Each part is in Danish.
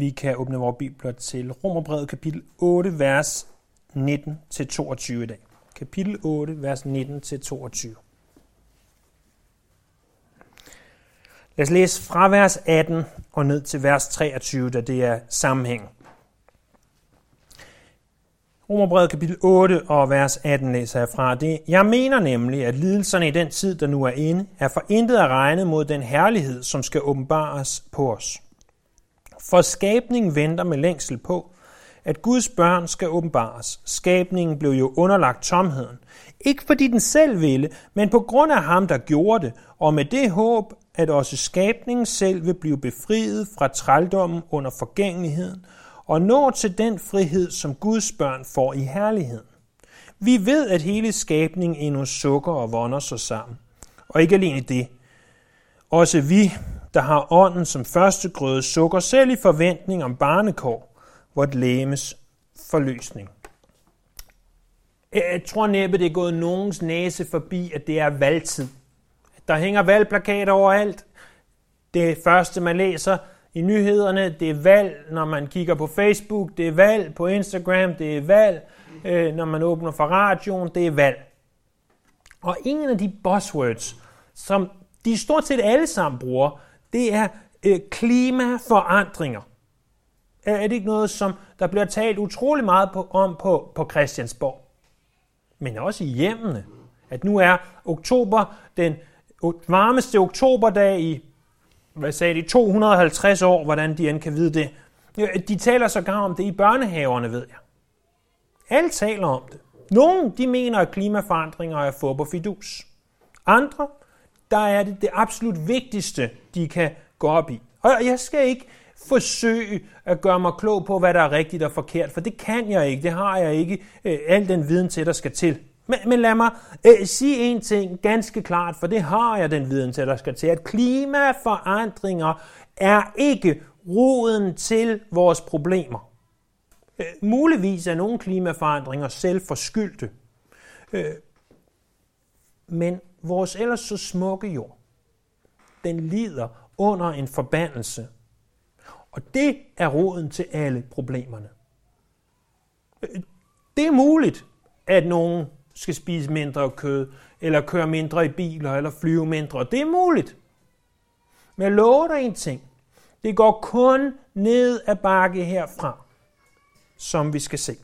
Vi kan åbne vores bibler til Romerbrevet kapitel 8, vers 19-22 i dag. Kapitel 8, vers 19-22. Lad os læse fra vers 18 og ned til vers 23, da det er sammenhæng. Romerbrevet kapitel 8 og vers 18 læser jeg fra det. Jeg mener nemlig, at lidelserne i den tid, der nu er inde, er for intet at regne mod den herlighed, som skal åbenbares på os. For skabningen venter med længsel på, at Guds børn skal åbenbares. Skabningen blev jo underlagt tomheden. Ikke fordi den selv ville, men på grund af ham, der gjorde det, og med det håb, at også skabningen selv vil blive befriet fra trældommen under forgængeligheden, og nå til den frihed, som Guds børn får i herligheden. Vi ved, at hele skabningen endnu sukker og vonder sig sammen. Og ikke alene det. Også vi, der har ånden som første grøde, sukker selv i forventning om barnekår, vort læmes forløsning. Jeg tror næppe, det er gået nogens næse forbi, at det er valgtid. Der hænger valgplakater overalt. Det første, man læser i nyhederne, det er valg, når man kigger på Facebook, det er valg på Instagram, det er valg, øh, når man åbner for radioen, det er valg. Og en af de buzzwords, som de stort set alle sammen bruger, det er øh, klimaforandringer. Er det ikke noget, som der bliver talt utrolig meget på, om på, på Christiansborg? Men også i hjemmene. At nu er oktober den varmeste oktoberdag i, hvad sagde de, 250 år, hvordan de end kan vide det. De taler sågar om det i børnehaverne, ved jeg. Alle taler om det. Nogle, de mener, at klimaforandringer er fup på fidus. Andre, der er det det absolut vigtigste, de kan gå op i. Og jeg skal ikke forsøge at gøre mig klog på, hvad der er rigtigt og forkert, for det kan jeg ikke. Det har jeg ikke øh, al den viden til, der skal til. Men, men lad mig øh, sige en ting ganske klart, for det har jeg den viden til, der skal til, at klimaforandringer er ikke roden til vores problemer. Øh, muligvis er nogle klimaforandringer selv forskyldte. Øh, men vores ellers så smukke jord, den lider under en forbandelse. Og det er roden til alle problemerne. Øh, det er muligt, at nogen skal spise mindre kød, eller køre mindre i biler, eller flyve mindre. Det er muligt. Men jeg lover dig en ting. Det går kun ned ad bakke herfra, som vi skal se.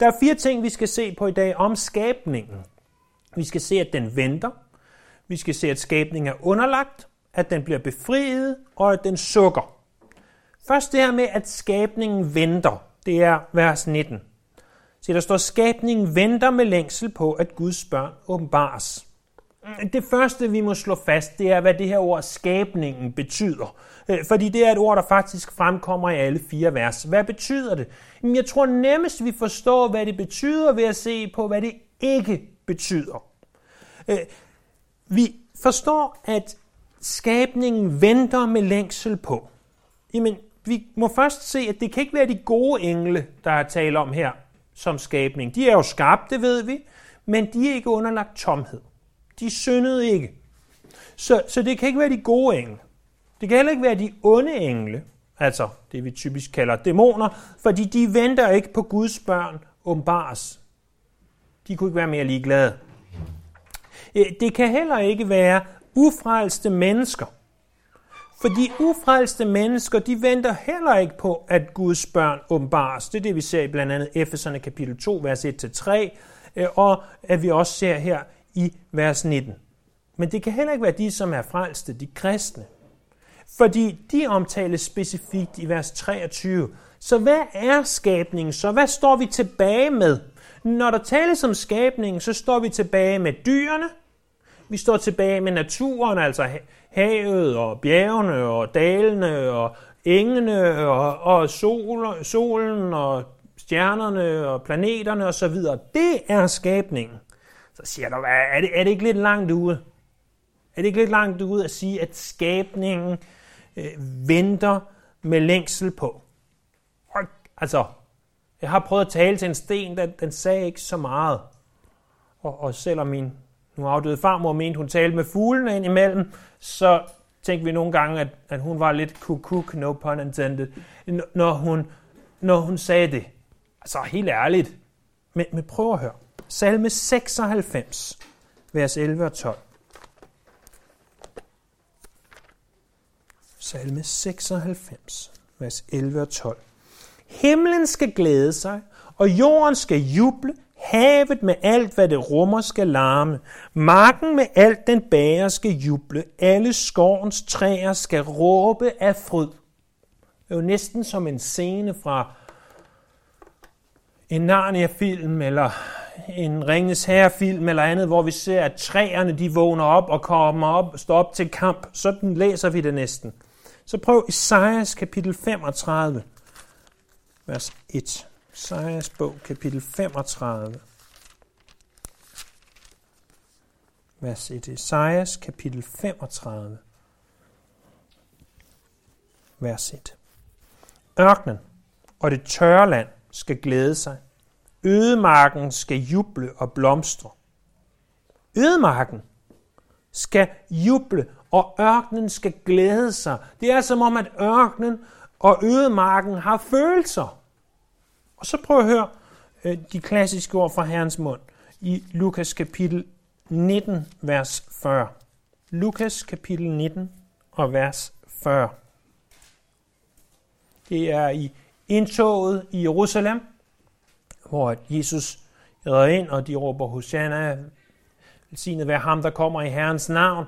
Der er fire ting, vi skal se på i dag om skabningen. Vi skal se, at den venter. Vi skal se, at skabningen er underlagt, at den bliver befriet, og at den sukker. Først det her med, at skabningen venter. Det er vers 19. Så der står, skabningen venter med længsel på, at Guds børn åbenbares. Det første, vi må slå fast, det er, hvad det her ord skabningen betyder. Øh, fordi det er et ord, der faktisk fremkommer i alle fire vers. Hvad betyder det? Jeg tror nemmest, vi forstår, hvad det betyder ved at se på, hvad det ikke betyder. Øh, vi forstår, at skabningen venter med længsel på. Jamen, vi må først se, at det kan ikke være de gode engle, der er tale om her som skabning. De er jo skabt, det ved vi, men de er ikke underlagt tomhed. De syndede ikke. Så, så det kan ikke være de gode engle. Det kan heller ikke være de onde engle, altså det vi typisk kalder dæmoner, fordi de venter ikke på Guds børn åbenbares. De kunne ikke være mere ligeglade. Øh, det kan heller ikke være ufrelste mennesker. For de ufrelste mennesker, de venter heller ikke på, at Guds børn åbenbares. Det er det, vi ser i blandt andet Efeserne kapitel 2, vers 1-3, øh, og at vi også ser her i vers 19. Men det kan heller ikke være de, som er frelste, de kristne. Fordi de omtales specifikt i vers 23. Så hvad er skabningen? Så hvad står vi tilbage med? Når der tales om skabningen, så står vi tilbage med dyrene, vi står tilbage med naturen, altså havet og bjergene og dalene og engene og, og sol, solen og stjernerne og planeterne osv. Det er skabningen. Så siger du, er det, er det ikke lidt langt ude? Er det ikke lidt langt ude at sige, at skabningen øh, venter med længsel på? Og, altså, jeg har prøvet at tale til en sten, den, den sagde ikke så meget. Og, og selvom min nu afdøde farmor mente, hun talte med fuglene ind imellem, så tænkte vi nogle gange, at, at hun var lidt kukuk, no pun intended, når hun, når hun sagde det. Altså helt ærligt. Men, men prøv at høre. Salme 96, vers 11 og 12. Salme 96, vers 11 og 12. Himlen skal glæde sig, og jorden skal juble, havet med alt, hvad det rummer, skal larme. Marken med alt, den bærer, skal juble. Alle skovens træer skal råbe af fryd. Det er jo næsten som en scene fra en Narnia-film, eller en Ringens Herre-film, eller andet, hvor vi ser, at træerne de vågner op og kommer op står op til kamp. Sådan læser vi det næsten. Så prøv Isaias kapitel 35, vers 1. Isaias bog, kapitel 35. Vers 1. Isaias, kapitel 35. Vers 1. Ørkenen og det tørre land skal glæde sig. Ødemarken skal juble og blomstre. Ødemarken skal juble, og ørkenen skal glæde sig. Det er som om, at ørkenen og ødemarken har følelser. Og så prøv at høre øh, de klassiske ord fra Herrens mund i Lukas kapitel 19, vers 40. Lukas kapitel 19 og vers 40. Det er i indtoget i Jerusalem, hvor Jesus redder ind, og de råber Hosanna, velsignet være ham, der kommer i Herrens navn.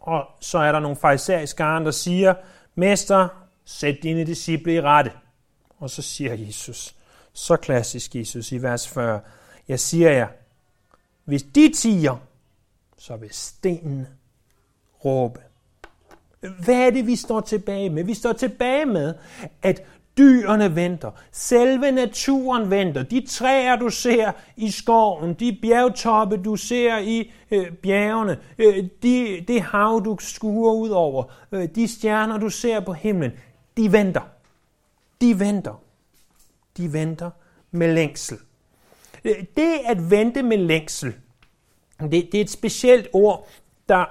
Og så er der nogle farisæiske der siger, Mester, sæt dine disciple i rette. Og så siger Jesus, så klassisk Jesus i vers 40, jeg siger jer, hvis de tiger, så vil stenen råbe. Hvad er det, vi står tilbage med? Vi står tilbage med, at dyrene venter. Selve naturen venter. De træer, du ser i skoven, de bjergtoppe, du ser i øh, bjergene, øh, de, det hav, du skuer ud over, øh, de stjerner, du ser på himlen, de venter. De venter de venter med længsel. Øh, det at vente med længsel, det, det er et specielt ord, der,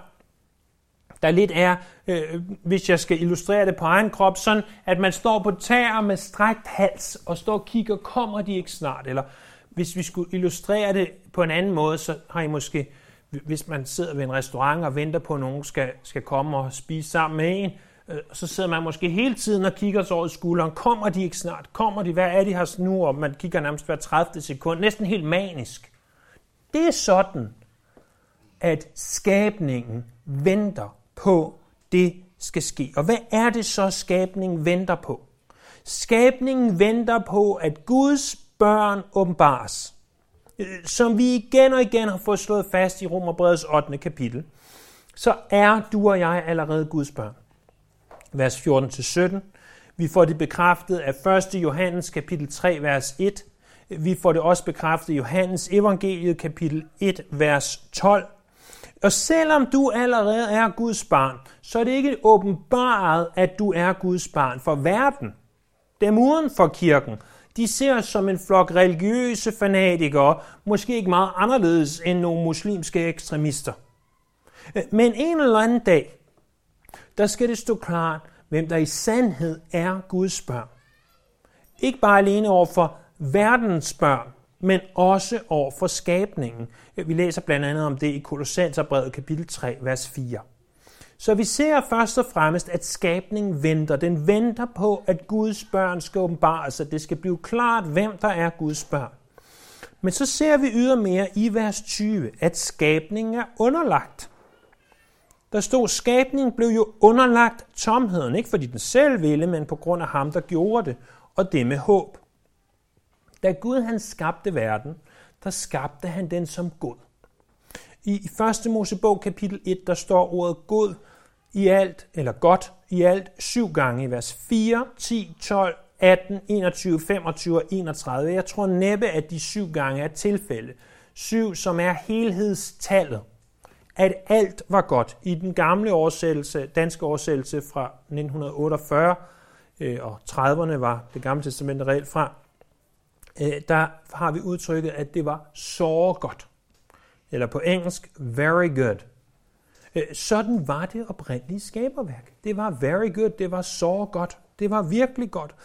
der lidt er, øh, hvis jeg skal illustrere det på egen krop, sådan at man står på tæer med strækt hals og står og kigger, kommer de ikke snart? Eller hvis vi skulle illustrere det på en anden måde, så har I måske, hvis man sidder ved en restaurant og venter på, at nogen skal, skal komme og spise sammen med en, Øh, Øh, så sidder man måske hele tiden og kigger sig over skulderen. Kommer de ikke snart? Kommer de? Hvad er de her nu? Og man kigger nærmest hver 30. sekund. Næsten helt manisk. Det er sådan, at skabningen venter på, det skal ske. Og hvad er det så, skabningen venter på? Skabningen venter på, at Guds børn åbenbares. Øh, som vi igen og igen har fået slået fast i Romerbrevets 8. kapitel, så er du og jeg allerede Guds børn vers 14-17. Vi får det bekræftet af 1. Johannes kapitel 3, vers 1. Vi får det også bekræftet i Johannes evangeliet kapitel 1, vers 12. Og selvom du allerede er Guds barn, så er det ikke åbenbart, at du er Guds barn for verden. Dem uden for kirken, de ser os som en flok religiøse fanatikere, måske ikke meget anderledes end nogle muslimske ekstremister. Men en eller anden dag, der skal det stå klart, hvem der i sandhed er Guds børn. Ikke bare alene over for verdens børn, men også over for skabningen. Vi læser blandt andet om det i Kolossenserbrevet kapitel 3, vers 4. Så vi ser først og fremmest, at skabningen venter. Den venter på, at Guds børn skal åbenbare sig. det skal blive klart, hvem der er Guds børn. Men så ser vi ydermere i vers 20, at skabningen er underlagt. Der stod, skabningen blev jo underlagt tomheden, ikke fordi den selv ville, men på grund af ham, der gjorde det, og det med håb. Da Gud han skabte verden, der skabte han den som god. I 1. Mosebog kapitel 1, der står ordet god i alt, eller godt i alt, syv gange i vers 4, 10, 12, 18, 21, 25 og 31. Jeg tror næppe, at de syv gange er tilfælde. Syv, som er helhedstallet at alt var godt. I den gamle oversættelse, danske oversættelse fra 1948 øh, og 30'erne var det gamle testament reelt fra, øh, der har vi udtrykket, at det var så godt. Eller på engelsk, very good. Øh, sådan var det oprindelige skaberværk. Det var very good, det var så godt, det var virkelig godt.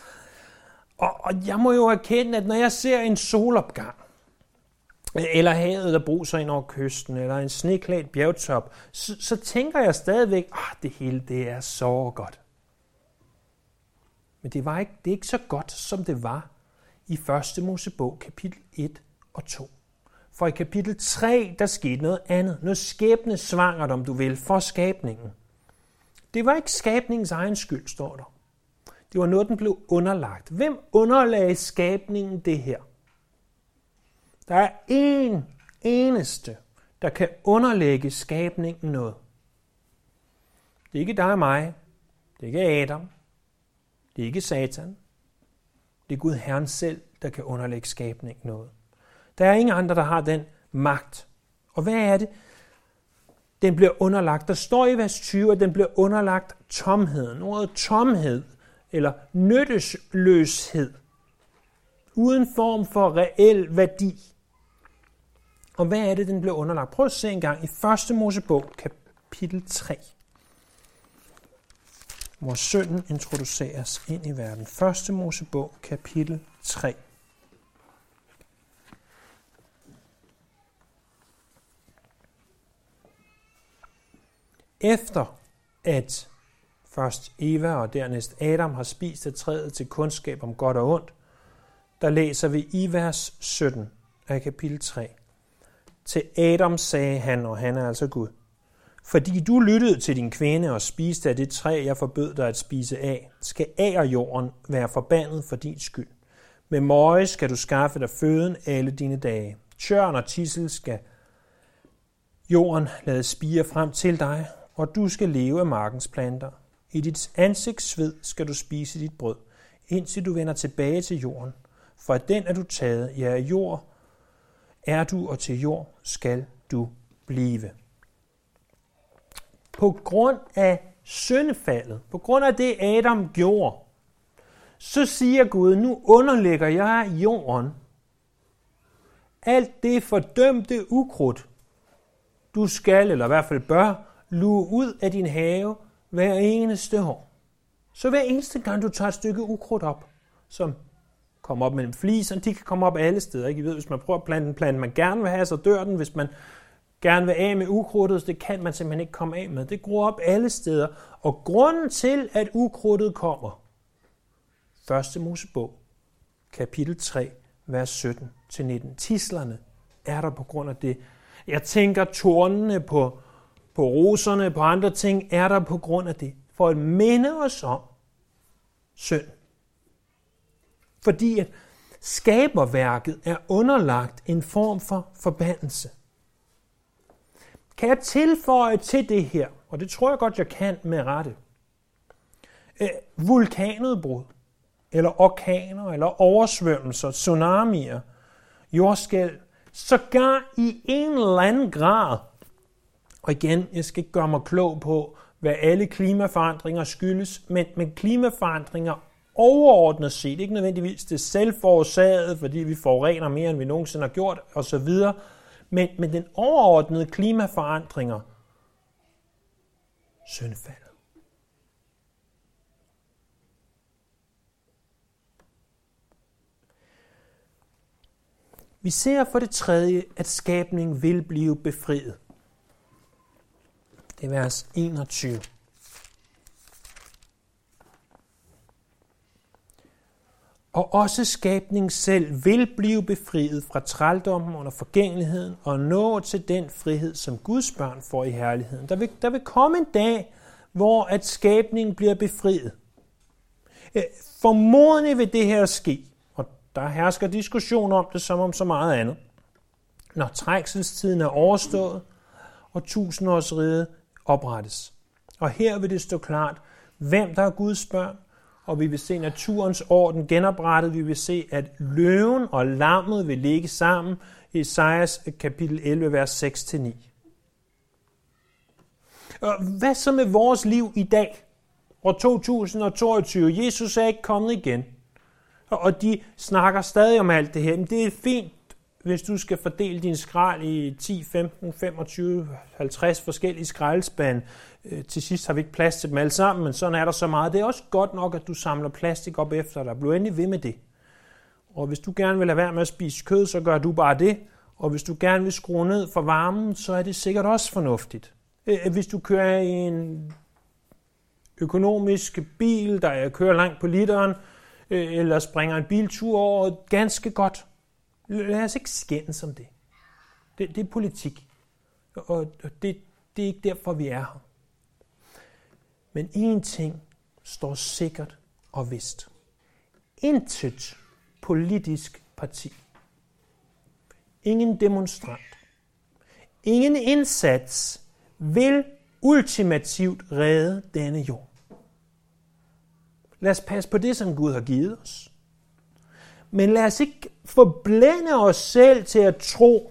Og, og jeg må jo erkende, at når jeg ser en solopgang, eller havet, der bruser ind over kysten, eller en sneklædt bjergtop, så, så tænker jeg stadigvæk, at ah, det hele det er så godt. Men det, var ikke, det er ikke så godt, som det var i 1. Mosebog, kapitel 1 og 2. For i kapitel 3, der skete noget andet. Noget skæbne svangert, om du vil, for skabningen. Det var ikke skabningens egen skyld, står der. Det var noget, den blev underlagt. Hvem underlagde skabningen det her? Der er én eneste, der kan underlægge skabningen noget. Det er ikke dig og mig. Det er ikke Adam. Det er ikke Satan. Det er Gud Herren selv, der kan underlægge skabningen noget. Der er ingen andre, der har den magt. Og hvad er det? Den bliver underlagt. Der står i vers 20, at den bliver underlagt tomheden. Ordet tomhed eller nyttesløshed. Uden form for reel værdi. Og hvad er det, den blev underlagt? Prøv at se en gang i 1. Mosebog, kapitel 3 hvor synden introduceres ind i verden. 1. Mosebog, kapitel 3. Efter at først Eva og dernæst Adam har spist af træet til kundskab om godt og ondt, der læser vi i vers 17 af kapitel 3. Til Adam sagde han, og han er altså Gud, fordi du lyttede til din kvinde og spiste af det træ, jeg forbød dig at spise af, skal jorden være forbandet for din skyld. Med møje skal du skaffe dig føden alle dine dage. Tjørn og tissel skal jorden lade spire frem til dig, og du skal leve af markens planter. I dit ansigtsved skal du spise dit brød, indtil du vender tilbage til jorden. For at den er du taget, ja, jord er du, og til jord skal du blive på grund af syndefaldet, på grund af det Adam gjorde, så siger Gud, nu underlægger jeg jorden alt det fordømte ukrudt, du skal, eller i hvert fald bør, luge ud af din have hver eneste år. Så hver eneste gang, du tager et stykke ukrudt op, som kommer op mellem fliserne, de kan komme op alle steder. Ikke? I ved, hvis man prøver at plante en plante, man gerne vil have, så dør den. Hvis man gerne vil af med ukrudtet, så det kan man simpelthen ikke komme af med. Det gror op alle steder. Og grunden til, at ukrudtet kommer, 1. Mosebog, kapitel 3, vers 17-19. Tislerne er der på grund af det. Jeg tænker, tornene på, på roserne, på andre ting, er der på grund af det. For at minde os om synd. Fordi at skaberværket er underlagt en form for forbandelse. Kan jeg tilføje til det her, og det tror jeg godt, jeg kan med rette, øh, vulkanudbrud, eller orkaner, eller oversvømmelser, tsunamier, jordskæl, sågar i en eller anden grad. Og igen, jeg skal ikke gøre mig klog på, hvad alle klimaforandringer skyldes, men, men klimaforandringer overordnet set, ikke nødvendigvis det selvforårsagede, fordi vi forurener mere, end vi nogensinde har gjort, osv., men, men den overordnede klimaforandringer, syndfaldet. Vi ser for det tredje, at skabningen vil blive befriet. Det er vers 21. og også skabningen selv vil blive befriet fra trældommen under forgængeligheden og nå til den frihed, som Guds børn får i herligheden. Der vil, der vil komme en dag, hvor at skabningen bliver befriet. Øh, formodentlig vil det her ske, og der hersker diskussion om det som om så meget andet. Når trækselstiden er overstået, og tusindårsriget oprettes. Og her vil det stå klart, hvem der er Guds børn, og vi vil se naturens orden genoprettet. Vi vil se, at løven og lammet vil ligge sammen i Esajas kapitel 11, vers 6-9. Hvad så med vores liv i dag? År 2022. Jesus er ikke kommet igen. Og de snakker stadig om alt det her. Men det er fint, hvis du skal fordele din skrald i 10, 15, 25, 50 forskellige skraldespande. Øh, til sidst har vi ikke plads til dem alle sammen, men sådan er der så meget. Det er også godt nok, at du samler plastik op efter dig. Bliv endelig ved med det. Og hvis du gerne vil lade være med at spise kød, så gør du bare det. Og hvis du gerne vil skrue ned for varmen, så er det sikkert også fornuftigt. Øh, øh, hvis du kører i en økonomisk bil, der kører langt på literen, eller springer en biltur over, ganske godt. Lad os ikke skændes om det. det. Det er politik. Og det, det er ikke derfor, vi er her. Men én ting står sikkert og vist. Intet politisk parti. Ingen demonstrant. Ingen indsats vil ultimativt redde denne jord. Lad os passe på det, som Gud har givet os. Men lad os ikke forblænde os selv til at tro,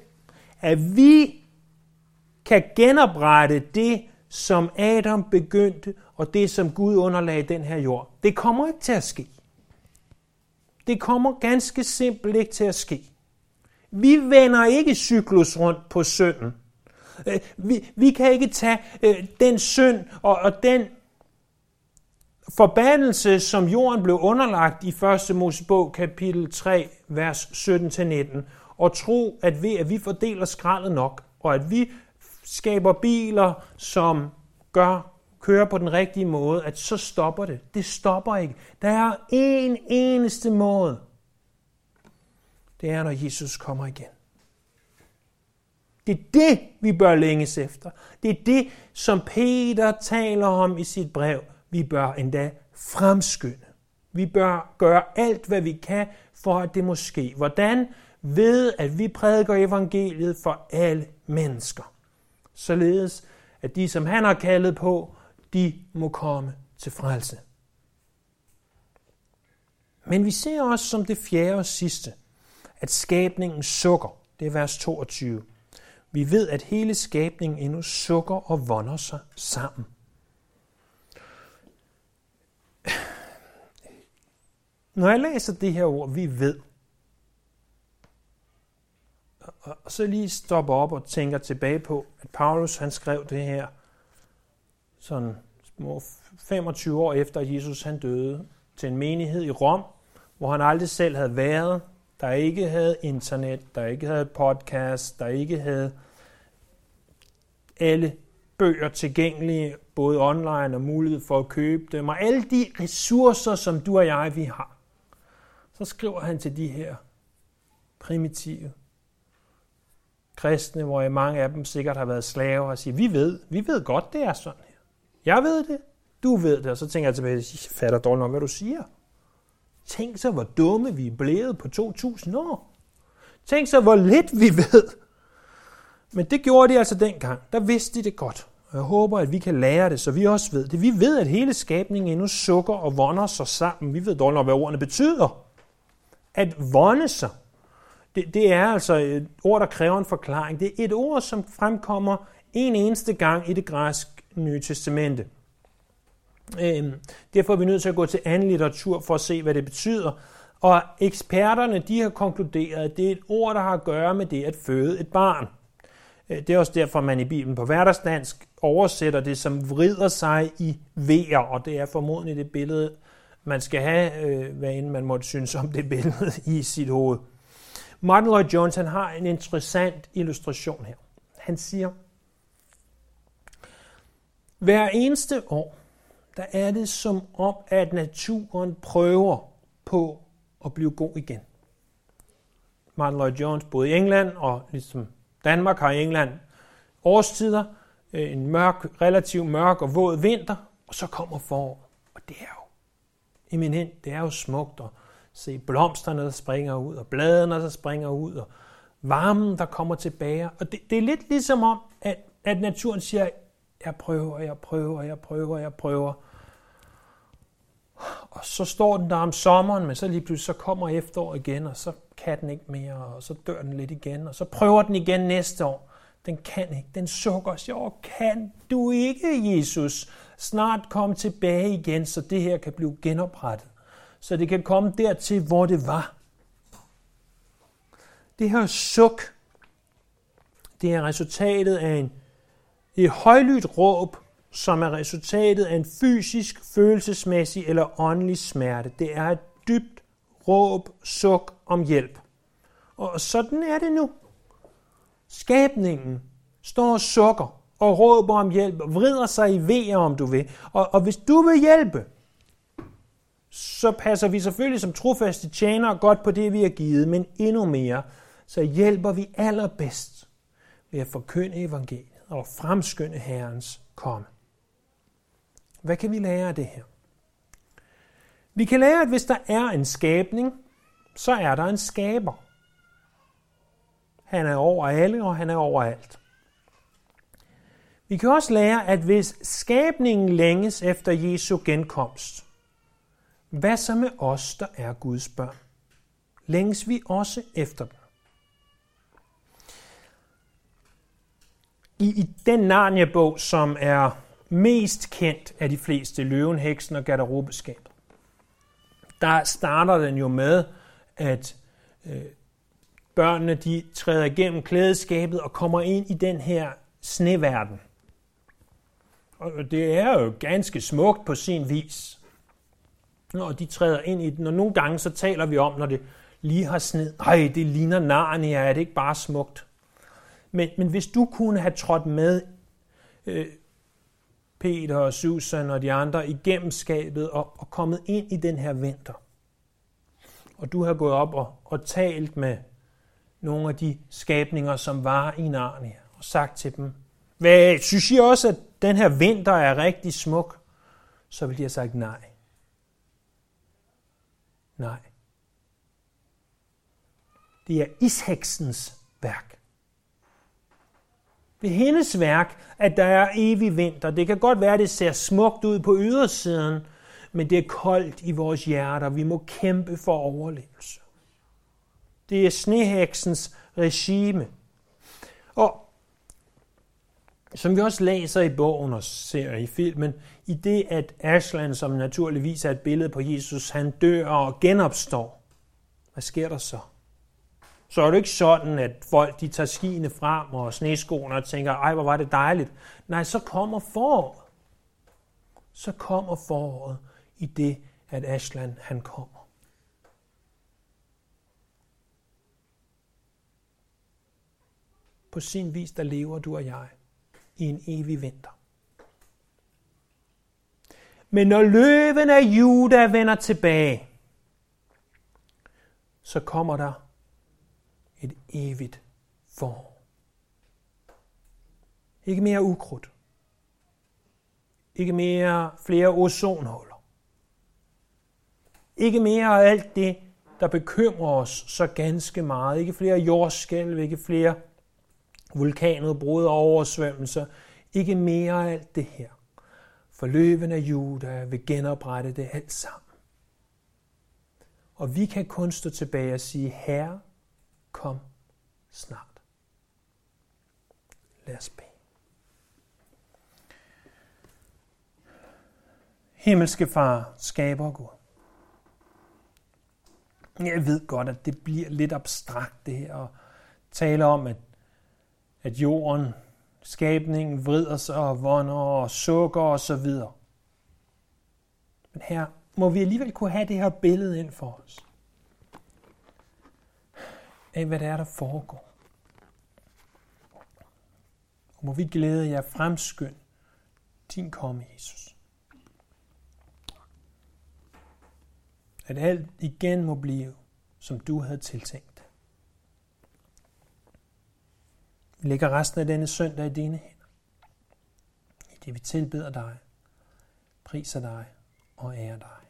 at vi kan genoprette det, som Adam begyndte, og det, som Gud underlagde den her jord. Det kommer ikke til at ske. Det kommer ganske simpelt ikke til at ske. Vi vender ikke cyklus rundt på synden. Øh, vi, vi kan ikke tage øh, den synd og, og den forbandelse, som jorden blev underlagt i 1. Mosebog kapitel 3, vers 17-19, og tro, at ved at vi fordeler skraldet nok, og at vi skaber biler, som gør kører på den rigtige måde, at så stopper det. Det stopper ikke. Der er en eneste måde. Det er, når Jesus kommer igen. Det er det, vi bør længes efter. Det er det, som Peter taler om i sit brev. Vi bør endda fremskynde. Vi bør gøre alt, hvad vi kan, for at det må ske. Hvordan? Ved, at vi prædiker evangeliet for alle mennesker. Således, at de, som han har kaldet på, de må komme til frelse. Men vi ser også som det fjerde og sidste, at skabningen sukker. Det er vers 22. Vi ved, at hele skabningen endnu sukker og vonder sig sammen. Når jeg læser det her ord, vi ved, og så lige stopper op og tænker tilbage på, at Paulus han skrev det her sådan små 25 år efter, at Jesus han døde, til en menighed i Rom, hvor han aldrig selv havde været, der ikke havde internet, der ikke havde podcast, der ikke havde alle bøger tilgængelige, både online og mulighed for at købe dem, og alle de ressourcer, som du og jeg vi har. Så skriver han til de her primitive kristne, hvor mange af dem sikkert har været slaver, og siger, vi ved, vi ved godt, det er sådan her. Jeg ved det, du ved det, og så tænker jeg tilbage, jeg fatter dårligt nok, hvad du siger. Tænk så, hvor dumme vi er blevet på 2000 år. Tænk så, hvor lidt vi ved. Men det gjorde de altså dengang. Der vidste de det godt. Og jeg håber, at vi kan lære det, så vi også ved det. Vi ved, at hele skabningen endnu sukker og vonder sig sammen. Vi ved dårligt nok, hvad ordene betyder. At vonde sig, det, det er altså et ord, der kræver en forklaring. Det er et ord, som fremkommer en eneste gang i det græske Nye Testamente. Øhm, derfor er vi nødt til at gå til anden litteratur for at se, hvad det betyder. Og eksperterne de har konkluderet, at det er et ord, der har at gøre med det at føde et barn. Øh, det er også derfor, man i Bibelen på hverdagsdansk oversætter det som vrider sig i vejer, og det er formodentlig det billede, man skal have, øh, hvad end man måtte synes om det billede i sit hoved. Martin Lloyd Jones han har en interessant illustration her. Han siger, hver eneste år, der er det som om, at naturen prøver på at blive god igen. Martin Lloyd Jones boede i England, og ligesom Danmark har i England årstider, øh, en mørk, relativt mørk og våd vinter, og så kommer forår. Og det er jo eminent, det er jo smukt at se blomsterne, der springer ud, og bladene, der springer ud, og varmen, der kommer tilbage. Og det, det er lidt ligesom om, at, at naturen siger, jeg prøver, jeg prøver, jeg prøver, jeg prøver. Og så står den der om sommeren, men så lige pludselig så kommer efterår igen, og så kan den ikke mere, og så dør den lidt igen, og så prøver den igen næste år. Den kan ikke, den sukker sig, Åh, kan du ikke, Jesus, snart komme tilbage igen, så det her kan blive genoprettet. Så det kan komme dertil, hvor det var. Det her suk, det er resultatet af en, et højlydt råb, som er resultatet af en fysisk, følelsesmæssig eller åndelig smerte. Det er et dybt råb, suk om hjælp. Og sådan er det nu. Skabningen står og sukker og råber om hjælp, og vrider sig i vejer, om du vil. Og, og hvis du vil hjælpe, så passer vi selvfølgelig som trofaste tjenere godt på det, vi har givet, men endnu mere, så hjælper vi allerbedst ved at forkynde evangeliet og fremskynde Herrens komme. Hvad kan vi lære af det her? Vi kan lære, at hvis der er en skabning, så er der en skaber. Han er over alle, og han er overalt. Vi kan også lære, at hvis skabningen længes efter Jesu genkomst, hvad så med os, der er Guds børn? Længes vi også efter dem? I, i den Narnia-bog, som er mest kendt af de fleste, Løven, Heksen og Garderobeskabet, der starter den jo med, at øh, børnene de træder igennem klædeskabet og kommer ind i den her sneverden. Og det er jo ganske smukt på sin vis. Når de træder ind i den, og nogle gange så taler vi om, når det lige har sned. Ej, det ligner Narnia, er det ikke bare smukt? Men, men hvis du kunne have trådt med øh, Peter og Susan og de andre igennem skabet og, og kommet ind i den her vinter, og du har gået op og, og talt med nogle af de skabninger, som var i Narnia, og sagt til dem, hvad, synes I også, at den her vinter er rigtig smuk? Så vil de have sagt nej. Nej. Det er isheksens værk. Det er hendes værk, at der er evig vinter. Det kan godt være, at det ser smukt ud på ydersiden, men det er koldt i vores hjerter. Vi må kæmpe for overlevelse. Det er sneheksens regime. Og som vi også læser i bogen og ser i filmen, i det at Ashland, som naturligvis er et billede på Jesus, han dør og genopstår, hvad sker der så? Så er det ikke sådan, at folk de tager skiene frem og sneskoene og tænker, ej, hvor var det dejligt. Nej, så kommer foråret. Så kommer foråret i det, at Ashland han kommer. På sin vis, der lever du og jeg i en evig vinter. Men når løven af Juda vender tilbage, så kommer der et evigt forår. Ikke mere ukrudt. Ikke mere flere ozonhuller. Ikke mere af alt det, der bekymrer os så ganske meget. Ikke flere jordskælv, ikke flere vulkanudbrud og oversvømmelser. Ikke mere af alt det her. For løven af Juda vil genoprette det alt sammen. Og vi kan kun stå tilbage og sige, Herre, kom snart. Lad os bede. Himmelske Far, skaber Gud. Jeg ved godt, at det bliver lidt abstrakt det her, at tale om, at, at jorden, skabningen vrider sig og vonder og sukker og så videre. Men her må vi alligevel kunne have det her billede ind for os af, hvad det er, der foregår. Og må vi glæde jer fremskynd din komme, Jesus. At alt igen må blive, som du havde tiltænkt. Vi lægger resten af denne søndag i dine hænder. I det vi tilbeder dig, priser dig og ærer dig.